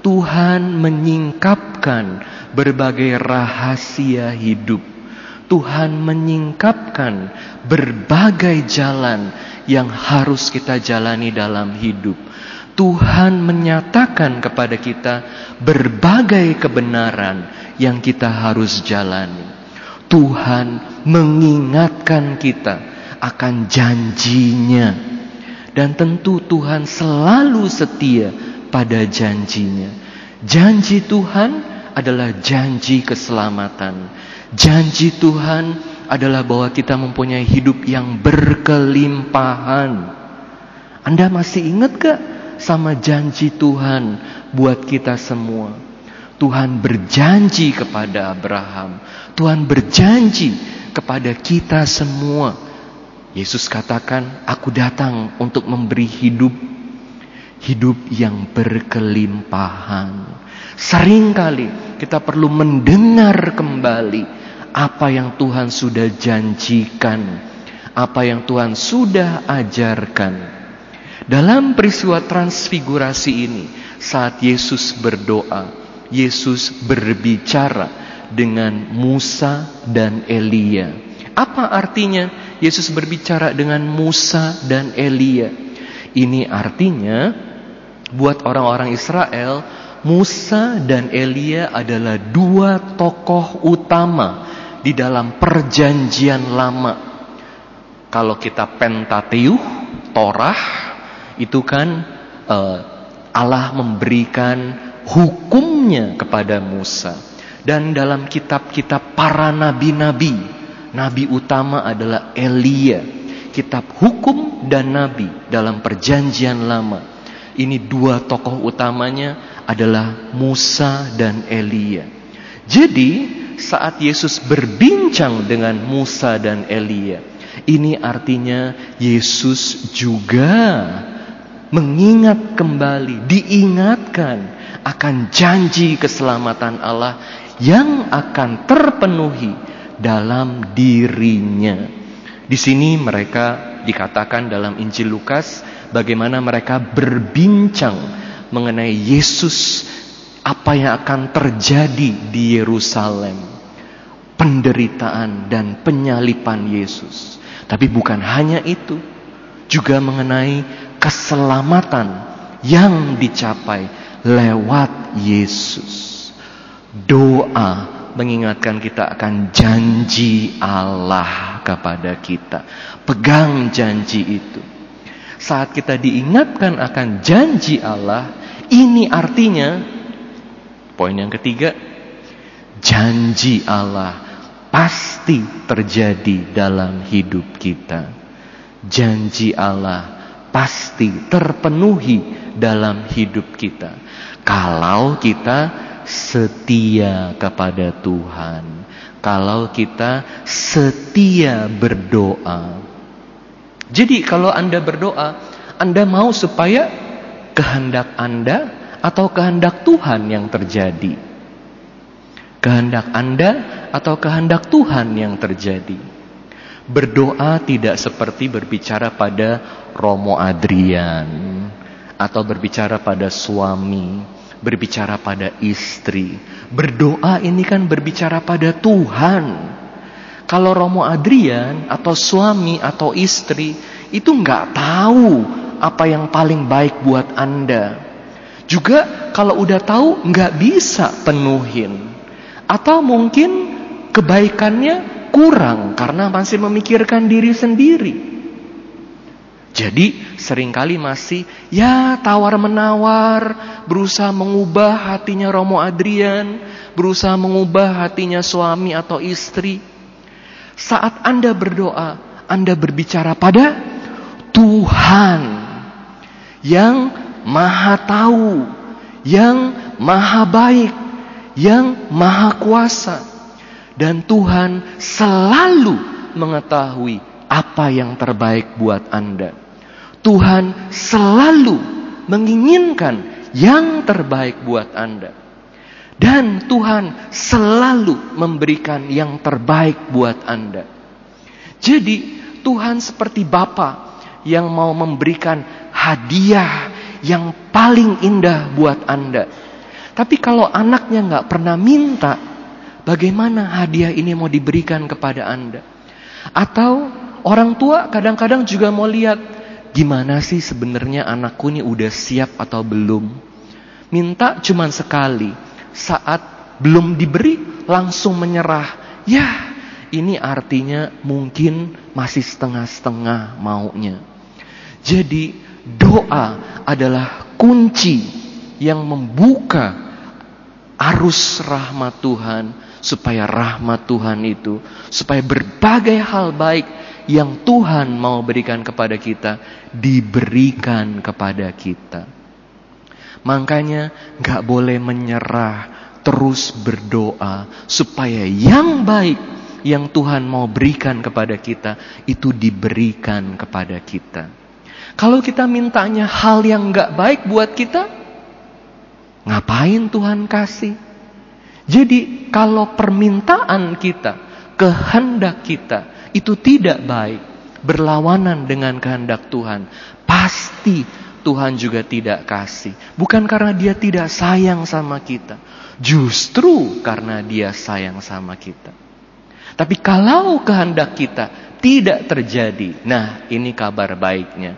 Tuhan menyingkapkan berbagai rahasia hidup. Tuhan menyingkapkan berbagai jalan yang harus kita jalani dalam hidup. Tuhan menyatakan kepada kita berbagai kebenaran yang kita harus jalani. Tuhan mengingatkan kita akan janjinya. Dan tentu Tuhan selalu setia pada janjinya. Janji Tuhan adalah janji keselamatan. Janji Tuhan adalah bahwa kita mempunyai hidup yang berkelimpahan. Anda masih ingat gak sama janji Tuhan buat kita semua? Tuhan berjanji kepada Abraham. Tuhan berjanji kepada kita semua. Yesus katakan, "Aku datang untuk memberi hidup, hidup yang berkelimpahan." Seringkali kita perlu mendengar kembali apa yang Tuhan sudah janjikan, apa yang Tuhan sudah ajarkan. Dalam peristiwa transfigurasi ini, saat Yesus berdoa, Yesus berbicara dengan Musa dan Elia. Apa artinya Yesus berbicara dengan Musa dan Elia? Ini artinya buat orang-orang Israel, Musa dan Elia adalah dua tokoh utama di dalam perjanjian lama. Kalau kita Pentateuch, Torah, itu kan uh, Allah memberikan hukumnya kepada Musa. Dan dalam kitab-kitab para nabi-nabi, nabi utama adalah Elia. Kitab hukum dan nabi dalam perjanjian lama. Ini dua tokoh utamanya adalah Musa dan Elia. Jadi saat Yesus berbincang dengan Musa dan Elia, ini artinya Yesus juga mengingat kembali, diingatkan akan janji keselamatan Allah yang akan terpenuhi dalam dirinya. Di sini mereka dikatakan dalam Injil Lukas bagaimana mereka berbincang mengenai Yesus apa yang akan terjadi di Yerusalem. Penderitaan dan penyalipan Yesus. Tapi bukan hanya itu, juga mengenai keselamatan yang dicapai lewat Yesus. Doa mengingatkan kita akan janji Allah kepada kita. Pegang janji itu. Saat kita diingatkan akan janji Allah, ini artinya poin yang ketiga, janji Allah pasti terjadi dalam hidup kita. Janji Allah pasti terpenuhi dalam hidup kita. Kalau kita setia kepada Tuhan, kalau kita setia berdoa. Jadi kalau Anda berdoa, Anda mau supaya kehendak Anda atau kehendak Tuhan yang terjadi? Kehendak Anda atau kehendak Tuhan yang terjadi? Berdoa tidak seperti berbicara pada Romo Adrian atau berbicara pada suami berbicara pada istri. Berdoa ini kan berbicara pada Tuhan. Kalau Romo Adrian atau suami atau istri itu nggak tahu apa yang paling baik buat Anda. Juga kalau udah tahu nggak bisa penuhin. Atau mungkin kebaikannya kurang karena masih memikirkan diri sendiri. Jadi sering kali masih ya tawar-menawar, berusaha mengubah hatinya Romo Adrian, berusaha mengubah hatinya suami atau istri. Saat Anda berdoa, Anda berbicara pada Tuhan yang maha tahu, yang maha baik, yang maha kuasa. Dan Tuhan selalu mengetahui apa yang terbaik buat Anda. Tuhan selalu menginginkan yang terbaik buat Anda. Dan Tuhan selalu memberikan yang terbaik buat Anda. Jadi Tuhan seperti Bapa yang mau memberikan hadiah yang paling indah buat Anda. Tapi kalau anaknya nggak pernah minta, bagaimana hadiah ini mau diberikan kepada Anda? Atau orang tua kadang-kadang juga mau lihat Gimana sih sebenarnya anakku ini udah siap atau belum? Minta cuman sekali. Saat belum diberi langsung menyerah. Ya, ini artinya mungkin masih setengah-setengah maunya. Jadi doa adalah kunci yang membuka arus rahmat Tuhan supaya rahmat Tuhan itu supaya berbagai hal baik yang Tuhan mau berikan kepada kita diberikan kepada kita. Makanya nggak boleh menyerah, terus berdoa supaya yang baik yang Tuhan mau berikan kepada kita itu diberikan kepada kita. Kalau kita mintanya hal yang nggak baik buat kita, ngapain Tuhan kasih? Jadi kalau permintaan kita, kehendak kita itu tidak baik, berlawanan dengan kehendak Tuhan, pasti Tuhan juga tidak kasih. Bukan karena dia tidak sayang sama kita, justru karena dia sayang sama kita. Tapi kalau kehendak kita tidak terjadi, nah ini kabar baiknya.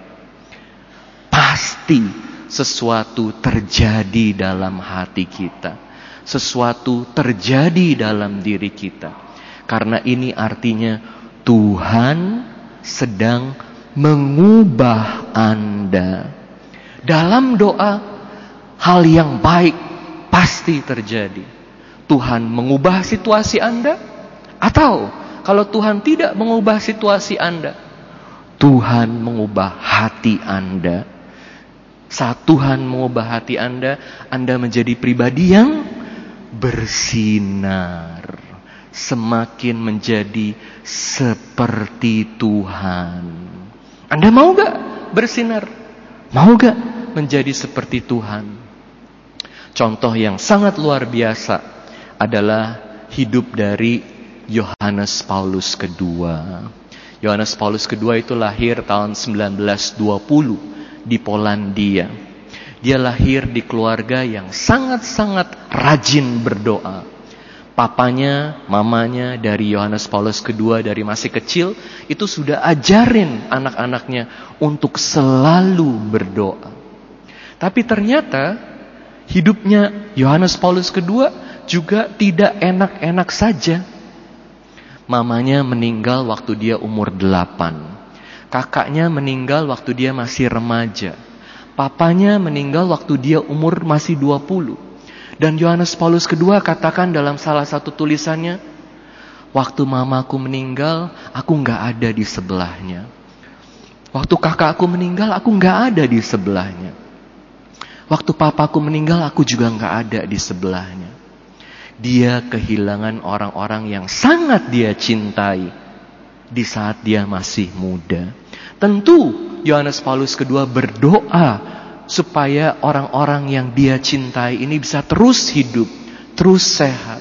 Pasti sesuatu terjadi dalam hati kita. Sesuatu terjadi dalam diri kita. Karena ini artinya Tuhan sedang mengubah Anda. Dalam doa, hal yang baik pasti terjadi. Tuhan mengubah situasi Anda, atau kalau Tuhan tidak mengubah situasi Anda, Tuhan mengubah hati Anda. Saat Tuhan mengubah hati Anda, Anda menjadi pribadi yang bersinar, semakin menjadi seperti Tuhan. Anda mau gak bersinar? Mau gak menjadi seperti Tuhan? Contoh yang sangat luar biasa adalah hidup dari Yohanes Paulus kedua. Yohanes Paulus kedua itu lahir tahun 1920 di Polandia. Dia lahir di keluarga yang sangat-sangat rajin berdoa. Papanya, mamanya dari Yohanes Paulus kedua dari masih kecil itu sudah ajarin anak-anaknya untuk selalu berdoa. Tapi ternyata hidupnya Yohanes Paulus kedua juga tidak enak-enak saja. Mamanya meninggal waktu dia umur delapan. Kakaknya meninggal waktu dia masih remaja. Papanya meninggal waktu dia umur masih dua puluh. Dan Yohanes Paulus kedua katakan dalam salah satu tulisannya, Waktu mamaku meninggal, aku nggak ada di sebelahnya. Waktu kakakku meninggal, aku nggak ada di sebelahnya. Waktu papaku meninggal, aku juga nggak ada di sebelahnya. Dia kehilangan orang-orang yang sangat dia cintai di saat dia masih muda. Tentu Yohanes Paulus kedua berdoa supaya orang-orang yang dia cintai ini bisa terus hidup, terus sehat.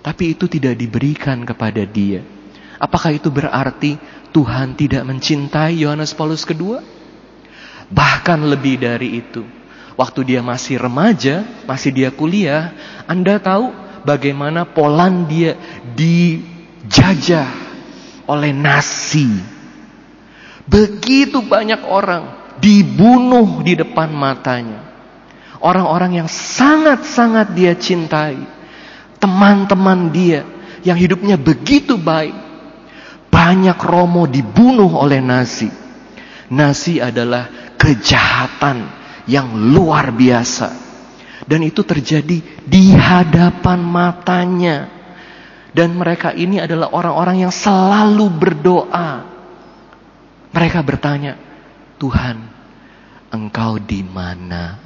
Tapi itu tidak diberikan kepada dia. Apakah itu berarti Tuhan tidak mencintai Yohanes Paulus kedua? Bahkan lebih dari itu waktu dia masih remaja, masih dia kuliah, Anda tahu bagaimana Polandia dijajah oleh nasi. Begitu banyak orang dibunuh di depan matanya. Orang-orang yang sangat-sangat dia cintai. Teman-teman dia yang hidupnya begitu baik. Banyak Romo dibunuh oleh nasi. Nasi adalah kejahatan yang luar biasa. Dan itu terjadi di hadapan matanya. Dan mereka ini adalah orang-orang yang selalu berdoa. Mereka bertanya, Tuhan, Engkau di mana?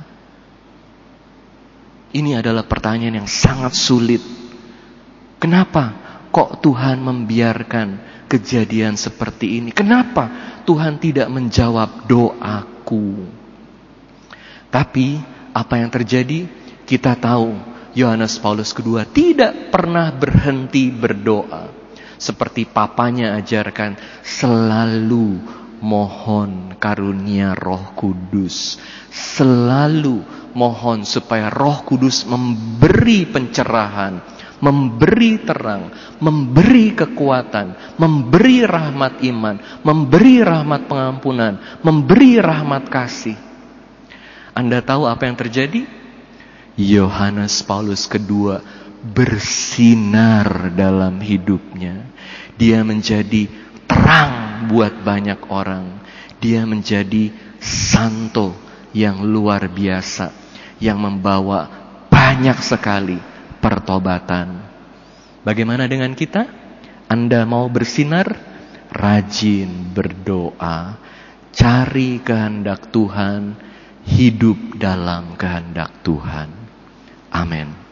Ini adalah pertanyaan yang sangat sulit. Kenapa kok Tuhan membiarkan kejadian seperti ini? Kenapa Tuhan tidak menjawab doaku? Tapi apa yang terjadi? Kita tahu Yohanes Paulus kedua tidak pernah berhenti berdoa. Seperti papanya ajarkan selalu mohon karunia roh kudus. Selalu mohon supaya roh kudus memberi pencerahan, memberi terang, memberi kekuatan, memberi rahmat iman, memberi rahmat pengampunan, memberi rahmat kasih. Anda tahu apa yang terjadi? Yohanes Paulus kedua bersinar dalam hidupnya. Dia menjadi terang buat banyak orang. Dia menjadi santo yang luar biasa yang membawa banyak sekali pertobatan. Bagaimana dengan kita? Anda mau bersinar? Rajin berdoa, cari kehendak Tuhan hidup dalam kehendak Tuhan. Amin.